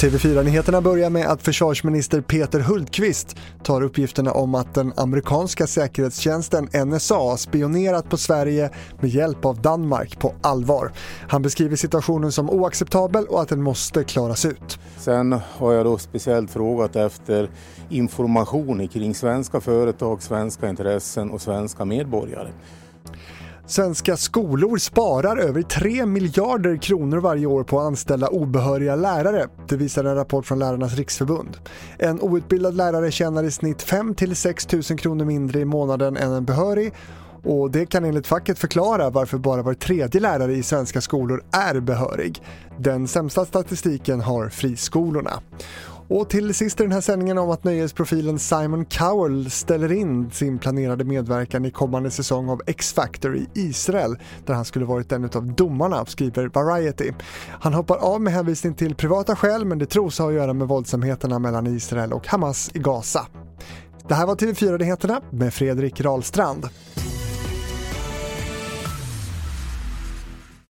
TV4-nyheterna börjar med att försvarsminister Peter Hultqvist tar uppgifterna om att den amerikanska säkerhetstjänsten NSA spionerat på Sverige med hjälp av Danmark på allvar. Han beskriver situationen som oacceptabel och att den måste klaras ut. Sen har jag då speciellt frågat efter information kring svenska företag, svenska intressen och svenska medborgare. Svenska skolor sparar över 3 miljarder kronor varje år på att anställa obehöriga lärare. Det visar en rapport från Lärarnas riksförbund. En outbildad lärare tjänar i snitt 5 6 000 kronor mindre i månaden än en behörig och det kan enligt facket förklara varför bara var tredje lärare i svenska skolor är behörig. Den sämsta statistiken har friskolorna. Och till sist i den här sändningen om att nöjesprofilen Simon Cowell ställer in sin planerade medverkan i kommande säsong av X-Factor i Israel där han skulle varit en av domarna, skriver Variety. Han hoppar av med hänvisning till privata skäl men det tros ha att göra med våldsamheterna mellan Israel och Hamas i Gaza. Det här var TV4-nyheterna med Fredrik Rahlstrand.